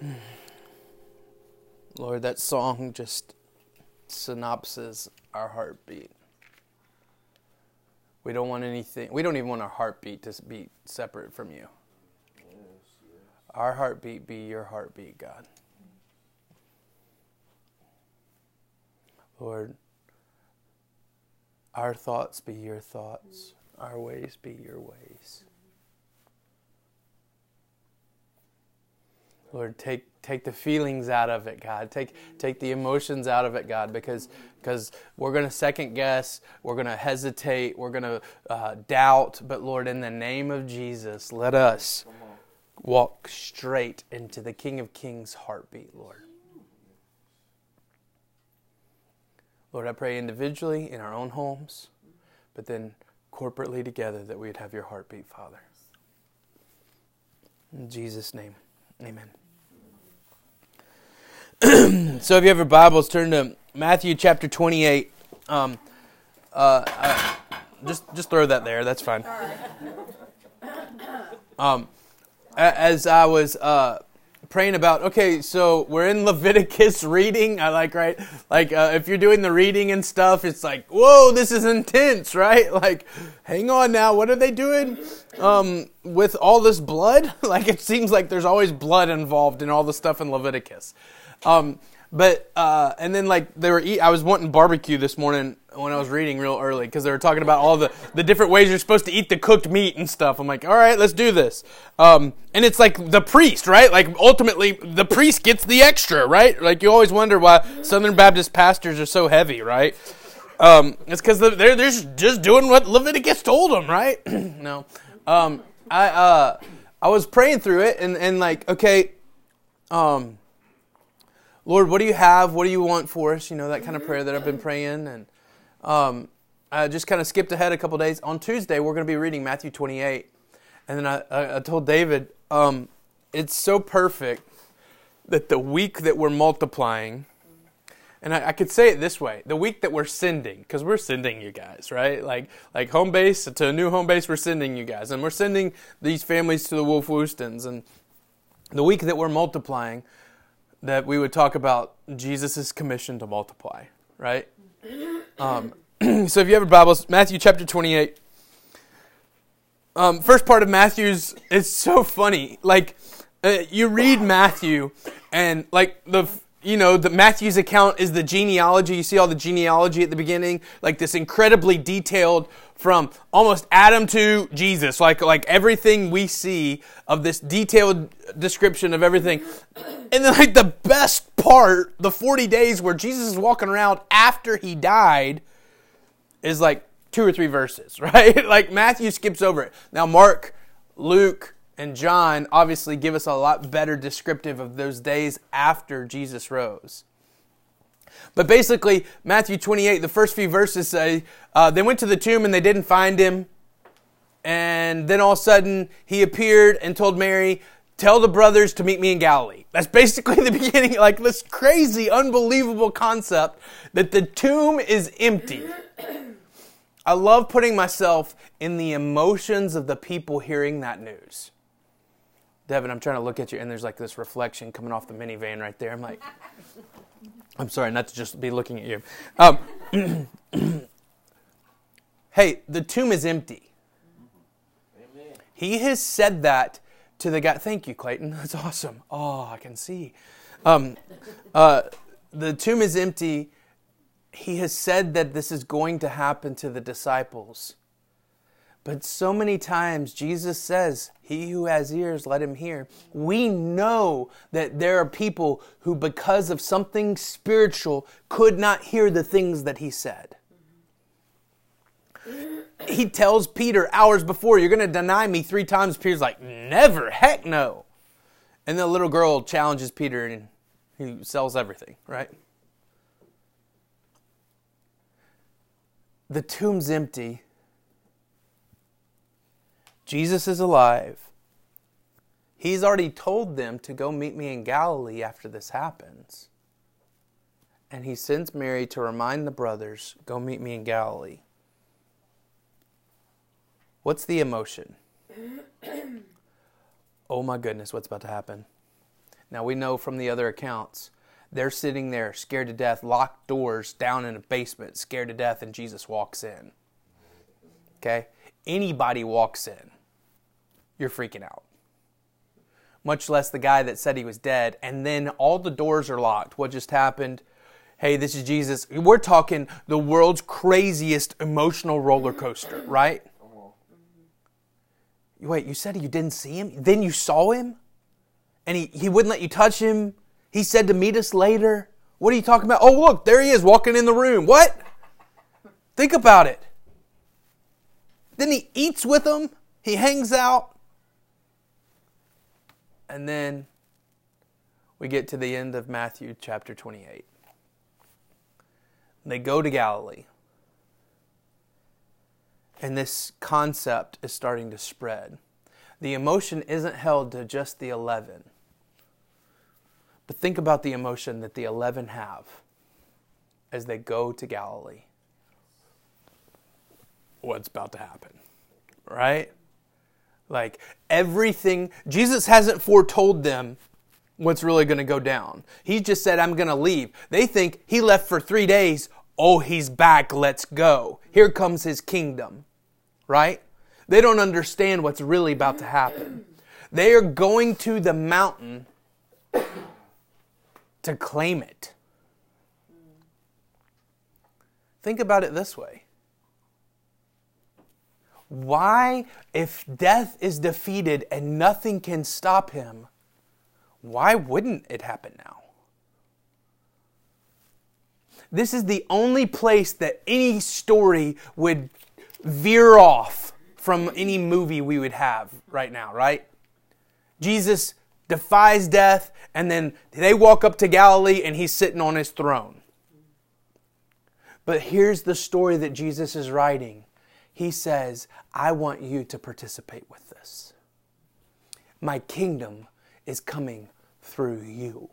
Lord, that song just synopses our heartbeat. We don't want anything, we don't even want our heartbeat to be separate from you. Our heartbeat be your heartbeat, God. Lord, our thoughts be your thoughts, our ways be your ways. Lord, take take the feelings out of it, God. Take take the emotions out of it, God, because because we're going to second guess, we're going to hesitate, we're going to uh, doubt. But Lord, in the name of Jesus, let us walk straight into the King of Kings' heartbeat, Lord. Lord, I pray individually in our own homes, but then corporately together that we'd have your heartbeat, Father. In Jesus' name, amen. so if you have your Bibles, turn to Matthew chapter 28. Um, uh, uh, just, just throw that there. That's fine. Um, as I was uh, praying about okay so we're in leviticus reading i like right like uh, if you're doing the reading and stuff it's like whoa this is intense right like hang on now what are they doing um, with all this blood like it seems like there's always blood involved in all the stuff in leviticus um, but uh, and then like they were eat. I was wanting barbecue this morning when I was reading real early because they were talking about all the the different ways you're supposed to eat the cooked meat and stuff. I'm like, all right, let's do this. Um, and it's like the priest, right? Like ultimately, the priest gets the extra, right? Like you always wonder why Southern Baptist pastors are so heavy, right? Um, it's because they're they're just doing what Leviticus told them, right? no, um, I uh, I was praying through it and and like okay, um Lord, what do you have? What do you want for us? You know, that kind of prayer that I've been praying. And um, I just kind of skipped ahead a couple days. On Tuesday, we're going to be reading Matthew 28. And then I, I, I told David, um, it's so perfect that the week that we're multiplying, and I, I, could say it this way: the week that we're sending, because we're sending you guys, right? Like like home base to a new home base, we're sending you guys, and we're sending these families to the Wolf Woostons, and the week that we're multiplying, that we would talk about Jesus' commission to multiply, right? Um, so if you have your Bibles, Matthew chapter 28. Um, first part of Matthew's is so funny. Like, uh, you read Matthew, and like the you know, the Matthew's account is the genealogy. You see all the genealogy at the beginning, like this incredibly detailed from almost Adam to Jesus, like like everything we see of this detailed description of everything. And then like the best part, the 40 days where Jesus is walking around after he died is like two or three verses, right? like Matthew skips over it. Now Mark, Luke, and John obviously give us a lot better descriptive of those days after Jesus rose. But basically, Matthew 28, the first few verses say, uh, they went to the tomb and they didn't find him. And then all of a sudden, he appeared and told Mary, Tell the brothers to meet me in Galilee. That's basically the beginning, like this crazy, unbelievable concept that the tomb is empty. I love putting myself in the emotions of the people hearing that news. Devin, I'm trying to look at you, and there's like this reflection coming off the minivan right there. I'm like, I'm sorry, not to just be looking at you. Um, hey, the tomb is empty. Amen. He has said that to the guy. Thank you, Clayton. That's awesome. Oh, I can see. Um, uh, the tomb is empty. He has said that this is going to happen to the disciples. But so many times Jesus says, He who has ears, let him hear. We know that there are people who, because of something spiritual, could not hear the things that He said. He tells Peter hours before, You're going to deny me three times. Peter's like, Never, heck no. And the little girl challenges Peter and he sells everything, right? The tomb's empty Jesus is alive. He's already told them to go meet me in Galilee after this happens. And he sends Mary to remind the brothers, go meet me in Galilee. What's the emotion? oh my goodness, what's about to happen? Now we know from the other accounts, they're sitting there scared to death, locked doors down in a basement, scared to death, and Jesus walks in. Okay? Anybody walks in, you're freaking out. Much less the guy that said he was dead, and then all the doors are locked. What just happened? Hey, this is Jesus. We're talking the world's craziest emotional roller coaster, right? Wait, you said you didn't see him? Then you saw him? And he, he wouldn't let you touch him? He said to meet us later? What are you talking about? Oh, look, there he is walking in the room. What? Think about it. Then he eats with them, he hangs out. And then we get to the end of Matthew chapter 28. They go to Galilee. And this concept is starting to spread. The emotion isn't held to just the 11. But think about the emotion that the 11 have as they go to Galilee. What's about to happen? Right? Like everything, Jesus hasn't foretold them what's really going to go down. He just said, I'm going to leave. They think he left for three days. Oh, he's back. Let's go. Here comes his kingdom right? They don't understand what's really about to happen. They are going to the mountain to claim it. Think about it this way. Why, if death is defeated and nothing can stop him, why wouldn't it happen now? This is the only place that any story would veer off from any movie we would have right now, right? Jesus defies death, and then they walk up to Galilee and he's sitting on his throne. But here's the story that Jesus is writing. He says, I want you to participate with this. My kingdom is coming through you.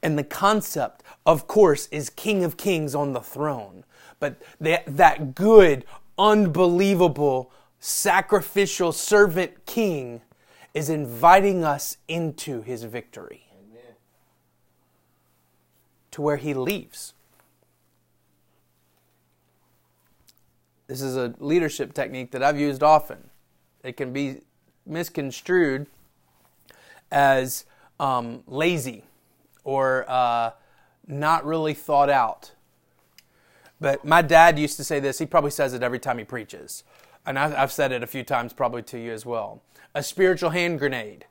And the concept, of course, is King of Kings on the throne but that, that good, unbelievable, sacrificial servant king is inviting us into his victory Amen. to where he leaves. This is a leadership technique that I've used often. It can be misconstrued as um, lazy or uh, not really thought out. But my dad used to say this. He probably says it every time he preaches. And I've said it a few times probably to you as well. A spiritual hand grenade.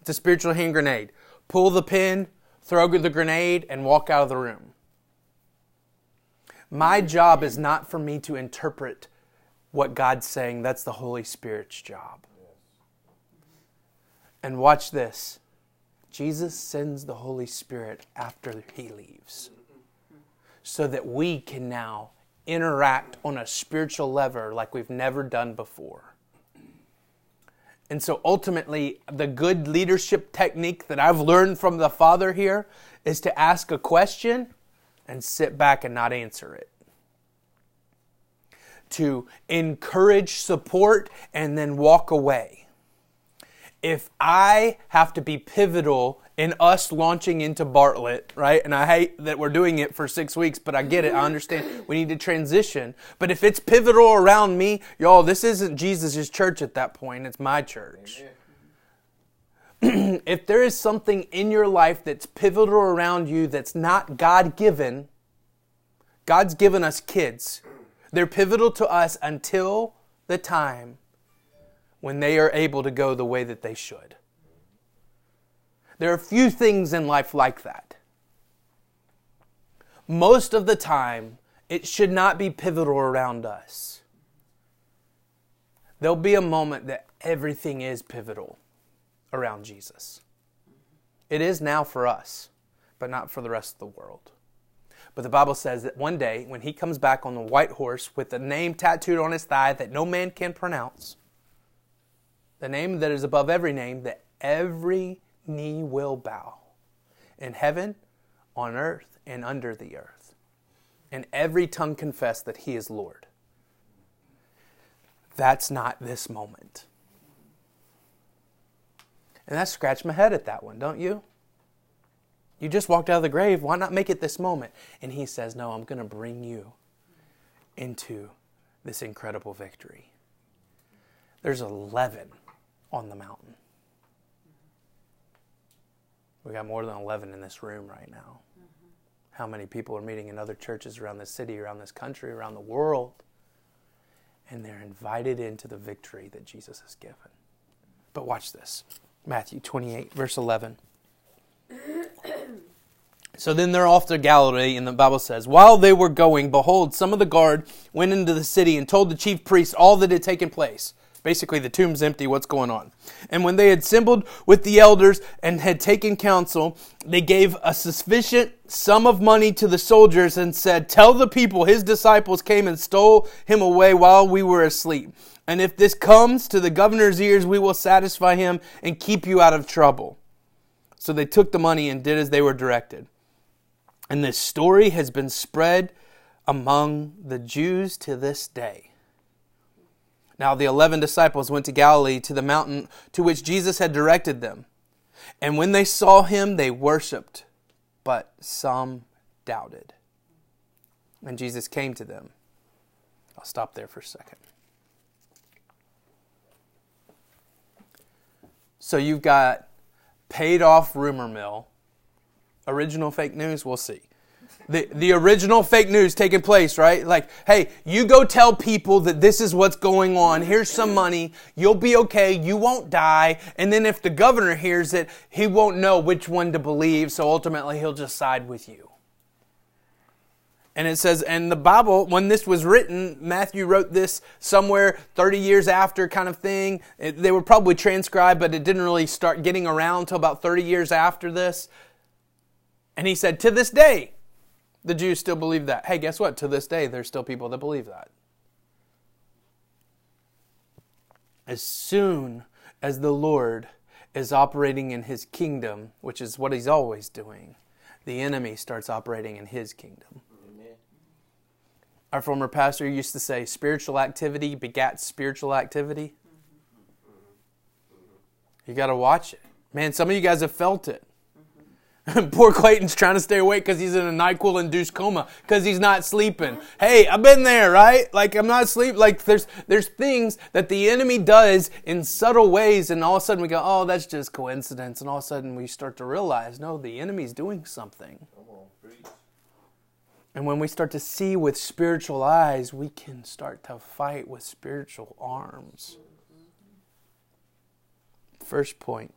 It's a spiritual hand grenade. Pull the pin, throw the grenade, and walk out of the room. My job is not for me to interpret what God's saying. That's the Holy Spirit's job. And watch this Jesus sends the Holy Spirit after he leaves so that we can now interact on a spiritual level like we've never done before. And so ultimately, the good leadership technique that I've learned from the Father here is to ask a question and sit back and not answer it. To encourage support and then walk away. If I have to be pivotal in us launching into Bartlett, right? And I hate that we're doing it for six weeks, but I get it. I understand we need to transition. But if it's pivotal around me, y'all, this isn't Jesus' church at that point, it's my church. if there is something in your life that's pivotal around you that's not God given, God's given us kids. They're pivotal to us until the time when they are able to go the way that they should. There are few things in life like that. Most of the time, it should not be pivotal around us. There'll be a moment that everything is pivotal around Jesus. It is now for us, but not for the rest of the world. But the Bible says that one day, when he comes back on the white horse with a name tattooed on his thigh that no man can pronounce, the name that is above every name, that every knee will bow in heaven, on earth, and under the earth, and every tongue confess that He is Lord. That's not this moment. And I scratch my head at that one, don't you? You just walked out of the grave. Why not make it this moment? And he says, No, I'm going to bring you into this incredible victory. There's 11 on the mountain. We got more than 11 in this room right now. How many people are meeting in other churches around this city, around this country, around the world? And they're invited into the victory that Jesus has given. But watch this Matthew 28, verse 11. So then they're off to Galilee, and the Bible says, While they were going, behold, some of the guard went into the city and told the chief priests all that had taken place. Basically, the tomb's empty, what's going on? And when they had assembled with the elders and had taken counsel, they gave a sufficient sum of money to the soldiers and said, Tell the people his disciples came and stole him away while we were asleep. And if this comes to the governor's ears, we will satisfy him and keep you out of trouble. So they took the money and did as they were directed. And this story has been spread among the Jews to this day. Now the eleven disciples went to Galilee to the mountain to which Jesus had directed them. And when they saw him, they worshiped, but some doubted. And Jesus came to them. I'll stop there for a second. So you've got paid off rumor mill Original fake news, we'll see. The, the original fake news taking place, right? Like, hey, you go tell people that this is what's going on. Here's some money. You'll be okay. You won't die. And then if the governor hears it, he won't know which one to believe. So ultimately, he'll just side with you. And it says, and the Bible, when this was written, Matthew wrote this somewhere 30 years after, kind of thing. It, they were probably transcribed, but it didn't really start getting around until about 30 years after this. And he said, To this day, the Jews still believe that. Hey, guess what? To this day, there's still people that believe that. As soon as the Lord is operating in his kingdom, which is what he's always doing, the enemy starts operating in his kingdom. Our former pastor used to say, spiritual activity begats spiritual activity. You got to watch it. Man, some of you guys have felt it. Poor Clayton's trying to stay awake because he's in a NyQuil induced coma because he's not sleeping. Hey, I've been there, right? Like I'm not sleep. Like there's there's things that the enemy does in subtle ways, and all of a sudden we go, oh, that's just coincidence, and all of a sudden we start to realize, no, the enemy's doing something. And when we start to see with spiritual eyes, we can start to fight with spiritual arms. First point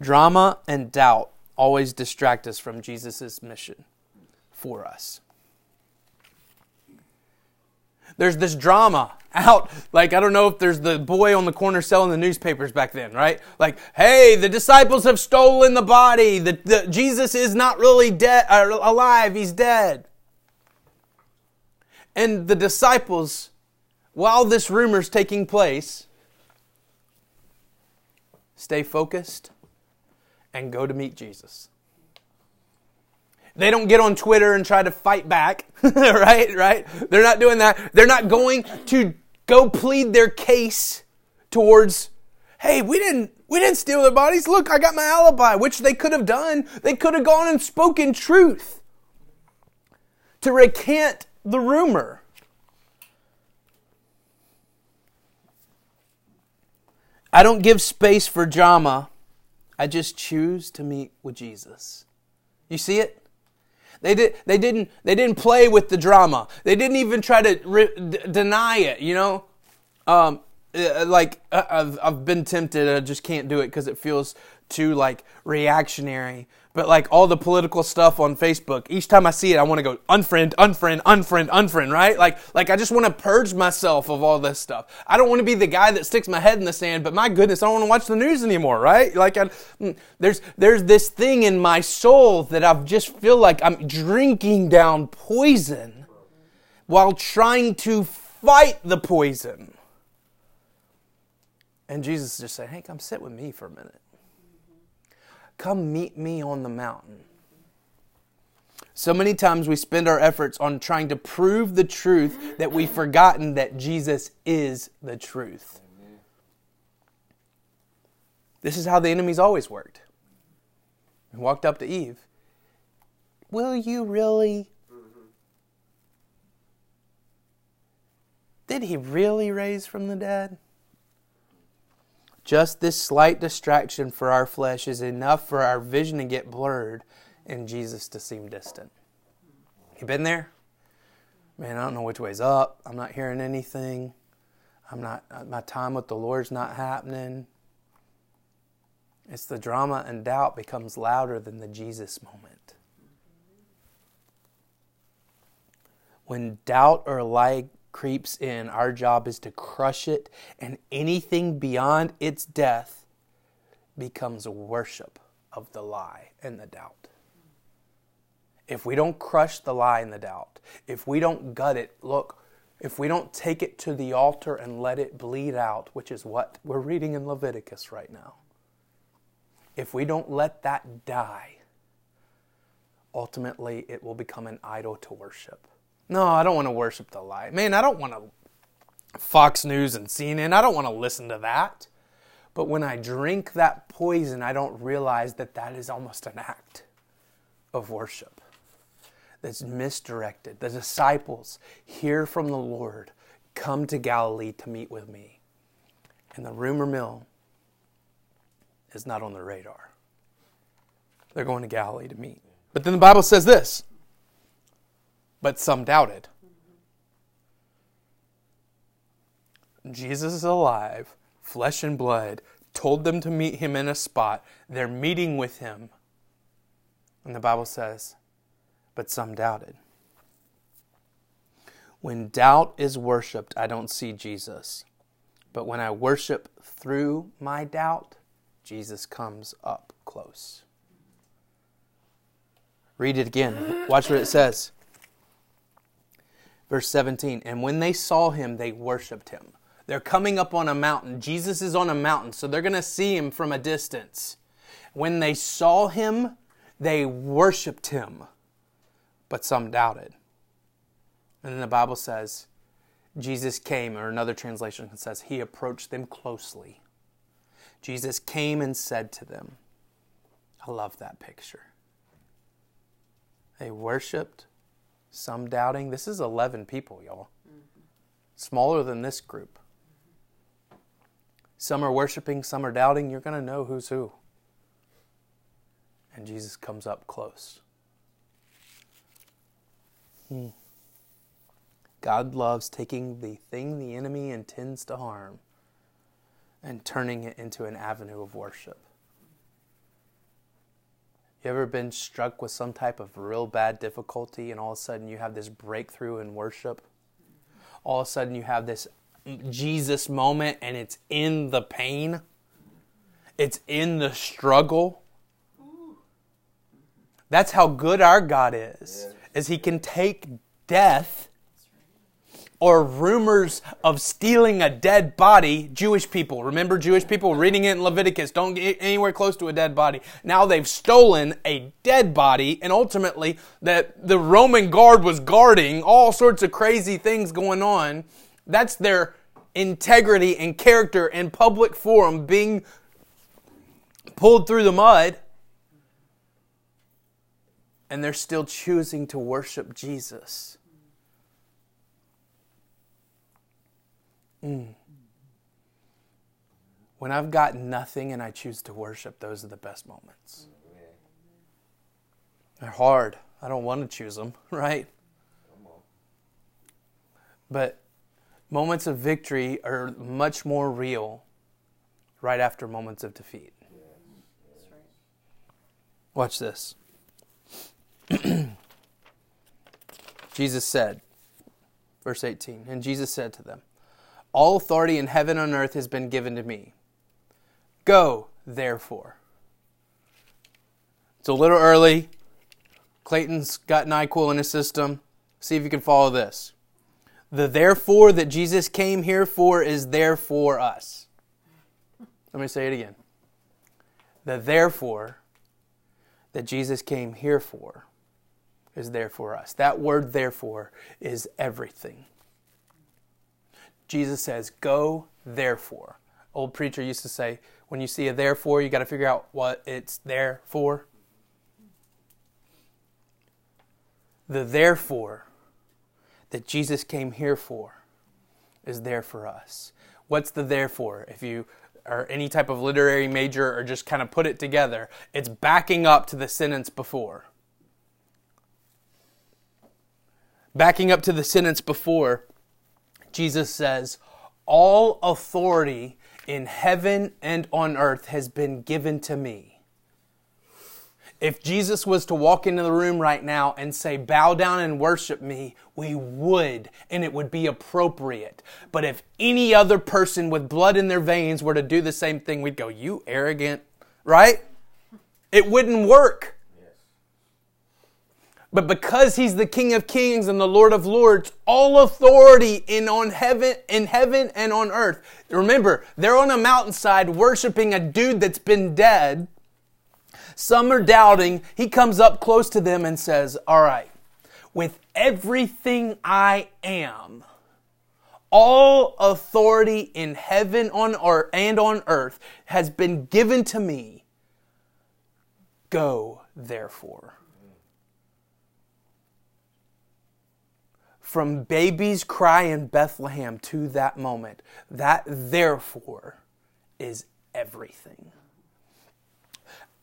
Drama and doubt always distract us from Jesus' mission for us. There's this drama out. Like, I don't know if there's the boy on the corner selling the newspapers back then, right? Like, hey, the disciples have stolen the body. The, the Jesus is not really dead, uh, alive. He's dead. And the disciples, while this rumor's taking place, stay focused and go to meet Jesus. They don't get on Twitter and try to fight back, right? Right? They're not doing that. They're not going to go plead their case towards, hey, we didn't we didn't steal their bodies. Look, I got my alibi, which they could have done. They could have gone and spoken truth to recant the rumor. I don't give space for drama I just choose to meet with Jesus. You see it? They, did, they, didn't, they didn't play with the drama. They didn't even try to re- d- deny it, you know? Um, uh, like, uh, I've, I've been tempted, I just can't do it because it feels too, like, reactionary but like all the political stuff on Facebook, each time I see it, I want to go unfriend, unfriend, unfriend, unfriend, right? Like, like I just want to purge myself of all this stuff. I don't want to be the guy that sticks my head in the sand, but my goodness, I don't want to watch the news anymore, right? Like, I, mm, there's there's this thing in my soul that I just feel like I'm drinking down poison while trying to fight the poison. And Jesus just said, "Hey, come sit with me for a minute." Come meet me on the mountain. So many times we spend our efforts on trying to prove the truth that we've forgotten that Jesus is the truth. This is how the enemy's always worked. He walked up to Eve. Will you really? Did he really raise from the dead? Just this slight distraction for our flesh is enough for our vision to get blurred and Jesus to seem distant. You been there? Man, I don't know which way's up. I'm not hearing anything. I'm not uh, my time with the Lord's not happening. It's the drama and doubt becomes louder than the Jesus moment. When doubt or lie creeps in, our job is to crush it, and anything beyond its death becomes a worship of the lie and the doubt. If we don't crush the lie and the doubt, if we don't gut it, look, if we don't take it to the altar and let it bleed out, which is what we're reading in Leviticus right now, if we don't let that die, ultimately it will become an idol to worship. No, I don't want to worship the lie. Man, I don't want to Fox News and CNN. I don't want to listen to that. But when I drink that poison, I don't realize that that is almost an act of worship that's misdirected. The disciples hear from the Lord, come to Galilee to meet with me. And the rumor mill is not on the radar. They're going to Galilee to meet. But then the Bible says this but some doubted. Jesus is alive, flesh and blood, told them to meet him in a spot. They're meeting with him. And the Bible says, but some doubted. When doubt is worshiped, I don't see Jesus. But when I worship through my doubt, Jesus comes up close. Read it again. Watch what it says. Verse 17, and when they saw him, they worshiped him. They're coming up on a mountain. Jesus is on a mountain, so they're going to see him from a distance. When they saw him, they worshiped him, but some doubted. And then the Bible says, Jesus came, or another translation says, he approached them closely. Jesus came and said to them, I love that picture. They worshiped, some doubting. This is 11 people, y'all. Mm-hmm. Smaller than this group. Some are worshiping, some are doubting. You're going to know who's who. And Jesus comes up close. Hmm. God loves taking the thing the enemy intends to harm and turning it into an avenue of worship. You ever been struck with some type of real bad difficulty and all of a sudden you have this breakthrough in worship? All of a sudden you have this Jesus moment and it's in the pain, it's in the struggle. That's how good our God is. Is he can take death or rumors of stealing a dead body, Jewish people, remember Jewish people reading it in Leviticus, don't get anywhere close to a dead body. Now they've stolen a dead body, and ultimately that the Roman guard was guarding all sorts of crazy things going on. That's their integrity and character in public forum being pulled through the mud. And they're still choosing to worship Jesus. Mm. When I've got nothing and I choose to worship, those are the best moments. They're hard. I don't want to choose them, right? But moments of victory are much more real right after moments of defeat. Watch this. Jesus said, verse 18, and Jesus said to them, all authority in heaven and earth has been given to me. Go, therefore. It's a little early. Clayton's got NyQuil in his system. See if you can follow this. The therefore that Jesus came here for is there for us. Let me say it again. The therefore that Jesus came here for is there for us. That word therefore is everything. Jesus says, Go therefore. old preacher used to say, when you see a therefore, you got to figure out what it's there for. The therefore that Jesus came here for is there for us. What's the therefore? If you are any type of literary major or just kind of put it together, it's backing up to the sentence before. Backing up to the sentence before, Jesus says, All authority in heaven and on earth has been given to me. If Jesus was to walk into the room right now and say, Bow down and worship me, we would, and it would be appropriate. But if any other person with blood in their veins were to do the same thing, we'd go, You arrogant, right? It wouldn't work. But because he's the King of Kings and the Lord of Lords, all authority in on heaven in heaven and on earth. Remember, they're on a mountainside worshiping a dude that's been dead some are doubting. He comes up close to them and says, All right, with everything I am, all authority in heaven on earth and on earth has been given to me. Go, therefore. From baby's cry in Bethlehem to that moment, that therefore is everything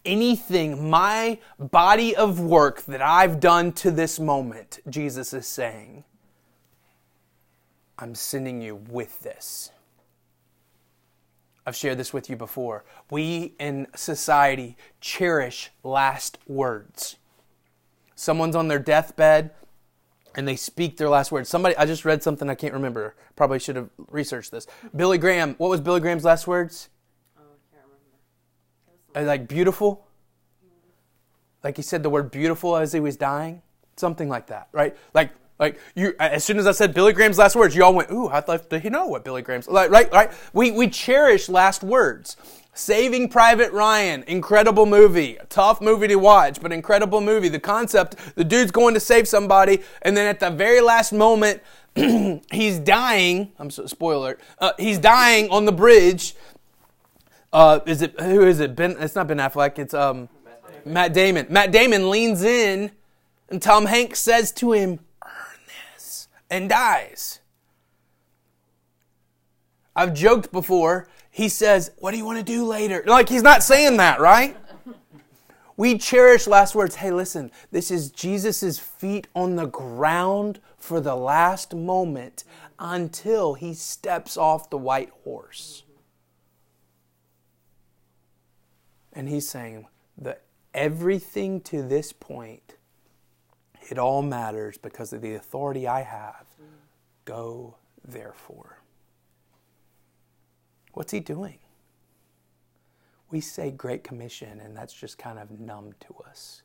anything, my body of work that I've done to this moment, Jesus is saying, I'm sending you with this. I've shared this with you before. We in society cherish last words. Someone's on their deathbed and they speak their last words. Somebody, I just read something I can't remember. Probably should have researched this. Billy Graham, what was Billy Graham's last words? Uh, like beautiful? Like he said the word beautiful as he was dying? Something like that, right? Like like you as soon as I said Billy Graham's last words, you all went, ooh, I'd like to know what Billy Graham's like right, right? We we cherish last words. Saving Private Ryan, incredible movie. Tough movie to watch, but incredible movie. The concept, the dude's going to save somebody, and then at the very last moment, he's dying. I'm so, spoiler. Uh, he's dying on the bridge, uh, is it who is it? Ben? It's not Ben Affleck. It's um, Matt Damon. Matt Damon. Matt Damon leans in, and Tom Hanks says to him, "Earn this," and dies. I've joked before. He says, "What do you want to do later?" Like he's not saying that, right? We cherish last words. Hey, listen, this is Jesus' feet on the ground for the last moment until he steps off the white horse. And he's saying that everything to this point, it all matters because of the authority I have. Go, therefore. What's he doing? We say Great Commission, and that's just kind of numb to us.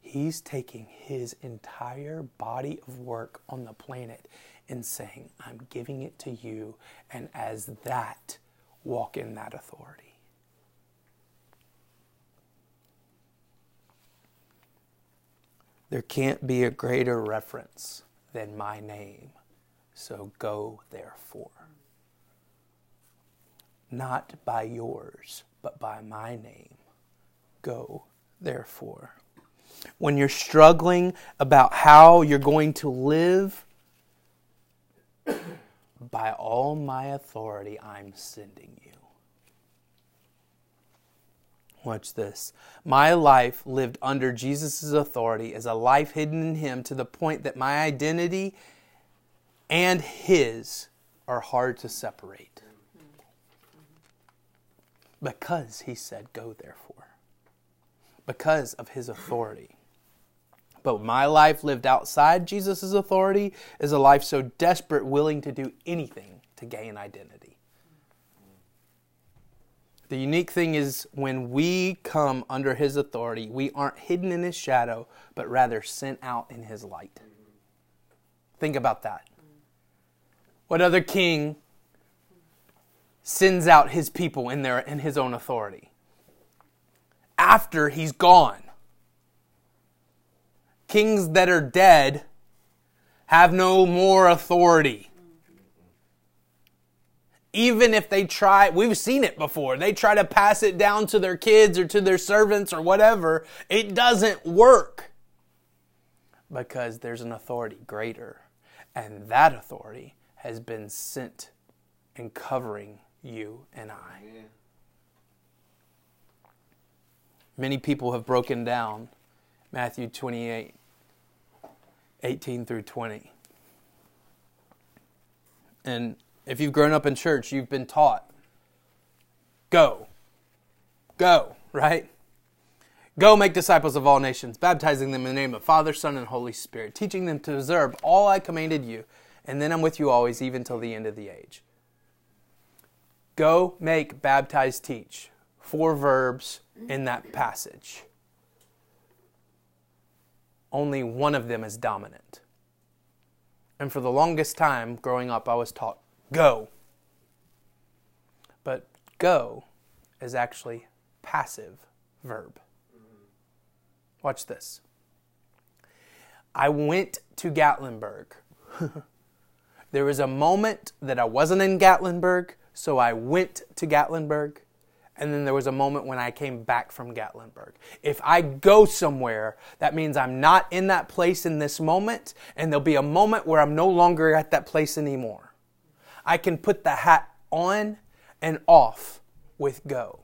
He's taking his entire body of work on the planet and saying, I'm giving it to you, and as that, walk in that authority. There can't be a greater reference than my name. So go, therefore. Not by yours, but by my name. Go, therefore. When you're struggling about how you're going to live, by all my authority, I'm sending you. Watch this. My life lived under Jesus' authority is a life hidden in Him to the point that my identity and His are hard to separate. Because He said, Go therefore. Because of His authority. But my life lived outside Jesus' authority is a life so desperate, willing to do anything to gain identity. The unique thing is when we come under his authority, we aren't hidden in his shadow, but rather sent out in his light. Think about that. What other king sends out his people in their in his own authority? After he's gone. Kings that are dead have no more authority. even if they try, we've seen it before, they try to pass it down to their kids or to their servants or whatever, it doesn't work because there's an authority greater. And that authority has been sent and covering you and I. Many people have broken down Matthew 28 18 through 20. And if you've grown up in church, you've been taught go, go, right? Go make disciples of all nations, baptizing them in the name of Father, Son, and Holy Spirit, teaching them to observe all I commanded you, and then I'm with you always, even till the end of the age. Go, make, baptize, teach. Four verbs in that passage. Only one of them is dominant. And for the longest time growing up, I was taught go. But go is actually passive verb. Watch this. I went to Gatlinburg. there was a moment that I wasn't in Gatlinburg, so I went to Gatlinburg. And then there was a moment when I came back from Gatlinburg. If I go somewhere, that means I'm not in that place in this moment, and there'll be a moment where I'm no longer at that place anymore. I can put the hat on and off with go.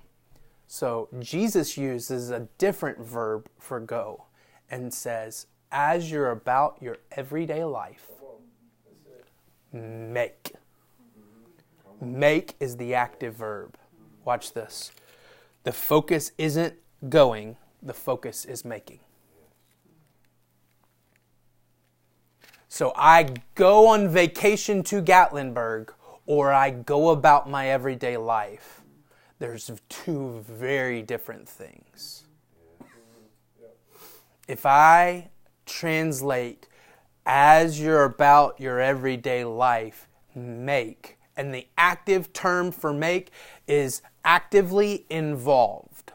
So Jesus uses a different verb for go and says, as you're about your everyday life, make. Make is the active verb. Watch this. The focus isn't going, the focus is making. So I go on vacation to Gatlinburg or I go about my everyday life. There's two very different things. If I translate as you're about your everyday life, make, and the active term for make is actively involved.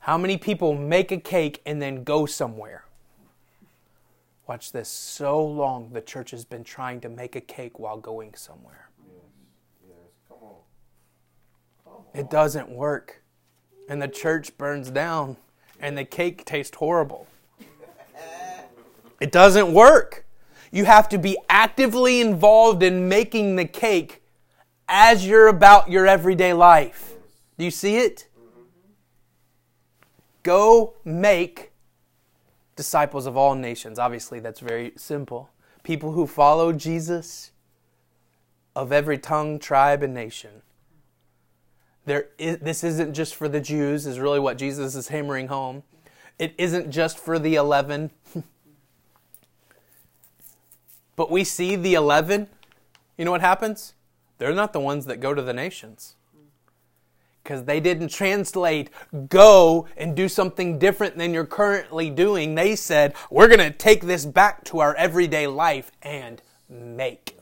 How many people make a cake and then go somewhere? Watch this. So long the church has been trying to make a cake while going somewhere. It doesn't work. And the church burns down and the cake tastes horrible. it doesn't work. You have to be actively involved in making the cake as you're about your everyday life. Do you see it? Go make disciples of all nations. Obviously, that's very simple. People who follow Jesus of every tongue, tribe, and nation. There is, this isn't just for the Jews, is really what Jesus is hammering home. It isn't just for the 11. but we see the 11. You know what happens? They're not the ones that go to the nations. Because they didn't translate go and do something different than you're currently doing. They said, we're going to take this back to our everyday life and make.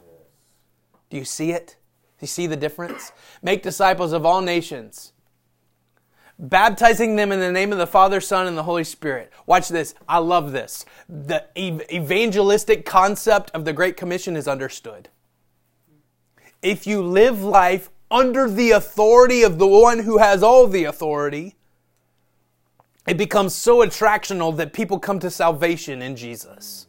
Do you see it? Do you see the difference? Make disciples of all nations, baptizing them in the name of the Father, Son, and the Holy Spirit. Watch this. I love this. The evangelistic concept of the Great Commission is understood if you live life under the authority of the one who has all the authority, it becomes so attractional that people come to salvation in Jesus.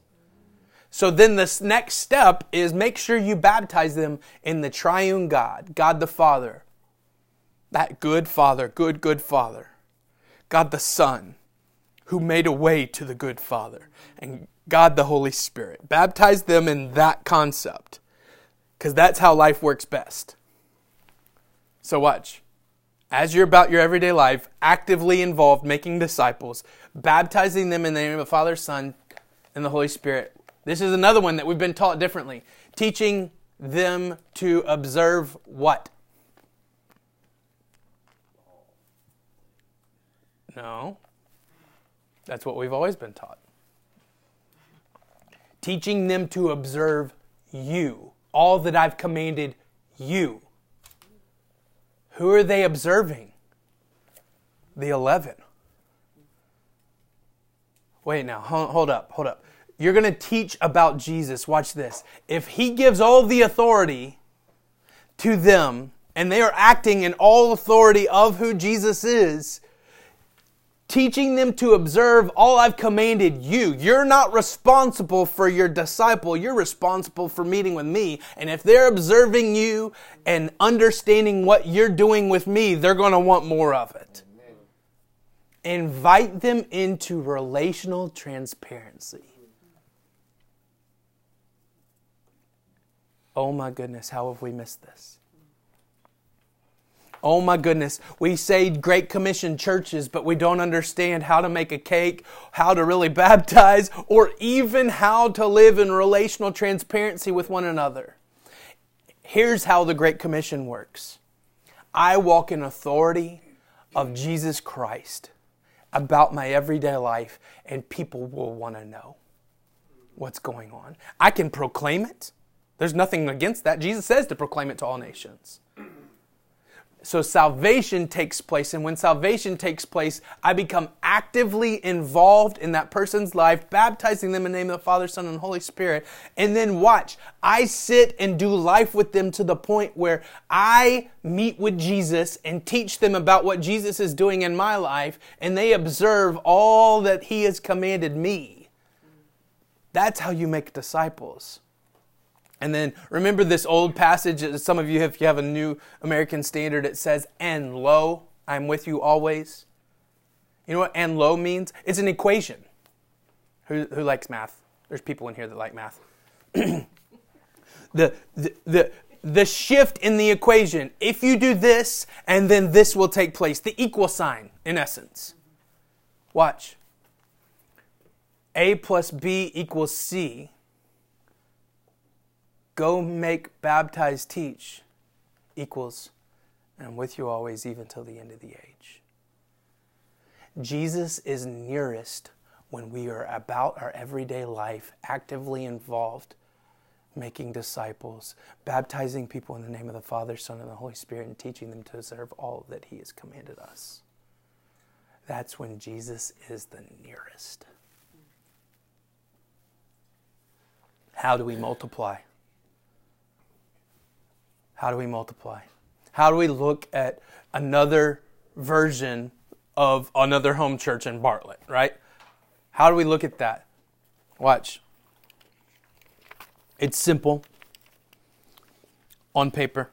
So then the next step is make sure you baptize them in the triune God, God the Father, that good Father, good, good Father, God the Son, who made a way to the good Father, and God the Holy Spirit. Baptize them in that concept because that's how life works best. So, watch. As you're about your everyday life, actively involved making disciples, baptizing them in the name of the Father, Son, and the Holy Spirit. This is another one that we've been taught differently. Teaching them to observe what? No. That's what we've always been taught. Teaching them to observe you all that I've commanded you. Who are they observing? The 11. Wait now, hold up, hold up. You're going to teach about Jesus. Watch this. If he gives all the authority, to them and they are acting in all authority of who Jesus is, teaching them to observe all I've commanded you. You're not responsible for your disciple. You're responsible for meeting with me. And if they're observing you and understanding what you're doing with me, they're going to want more of it. Invite them into relational transparency. Oh my goodness, how have we missed this? Oh my goodness, we say Great Commission churches, but we don't understand how to make a cake, how to really baptize, or even how to live in relational transparency with one another. Here's how the Great Commission works I walk in authority of Jesus Christ about my everyday life, and people will want to know what's going on. I can proclaim it. There's nothing against that. Jesus says to proclaim it to all nations. So salvation takes place, and when salvation takes place, I become actively involved in that person's life, baptizing them in the name of the Father, Son, and Holy Spirit. And then watch, I sit and do life with them to the point where I meet with Jesus and teach them about what Jesus is doing in my life, and they observe all that He has commanded me. That's how you make disciples. And then remember this old passage, some of you, if you have a new American standard, it says, and lo, I'm with you always. You know what and lo means? It's an equation. Who, who likes math? There's people in here that like math. the, the, the, the shift in the equation, if you do this, and then this will take place, the equal sign, in essence. Watch. A plus B equals C go make, baptize, teach equals, and with you always, even till the end of the age. Jesus is nearest when we are about our everyday life, actively involved, making disciples, baptizing people in the name of the Father, Son, and the Holy Spirit, and teaching them to observe all that He has commanded us. That's when Jesus is the nearest. How do we multiply? How do we multiply? How do we look at another version of another home church in Bartlett, right? How do we look at that? Watch. It's simple on paper.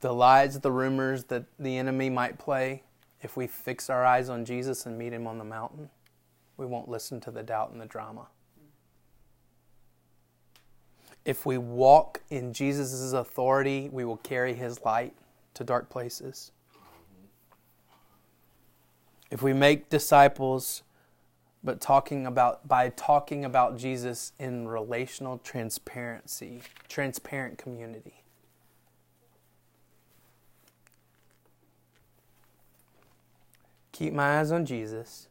The lies, the rumors that the enemy might play, if we fix our eyes on Jesus and meet him on the mountain, we won't listen to the doubt and the drama if we walk in Jesus' authority, we will carry his light to dark places. If we make disciples, but talking about by talking about Jesus in relational transparency, transparent community. Keep my eyes on Jesus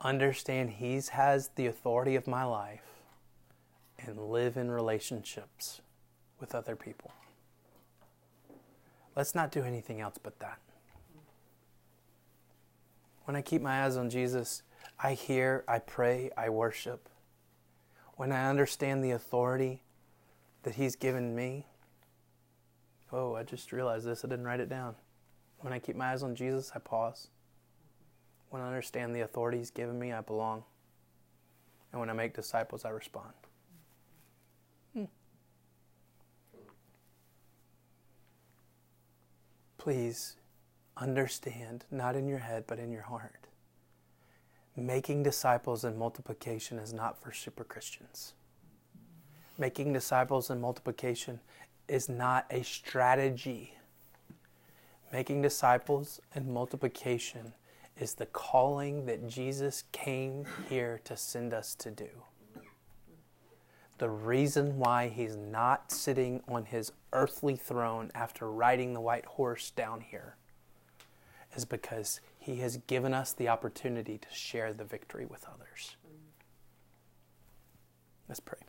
understand He has the authority of my life and live in relationships with other people. Let's not do anything else but that. When I keep my eyes on Jesus, I hear, I pray, I worship. When I understand the authority that He's given me, oh, I just realized this, I didn't write it down. When I keep my eyes on Jesus, I pause. When I understand the authority He's given me, I belong. And when I make disciples, I respond. Hmm. Please understand, not in your head, but in your heart. Making disciples and multiplication is not for super Christians. Making disciples and multiplication is not a strategy. Making disciples and multiplication is the calling that Jesus came here to send us to do. The reason why he's not sitting on his earthly throne after riding the white horse down here is because he has given us the opportunity to share the victory with others. Let's pray.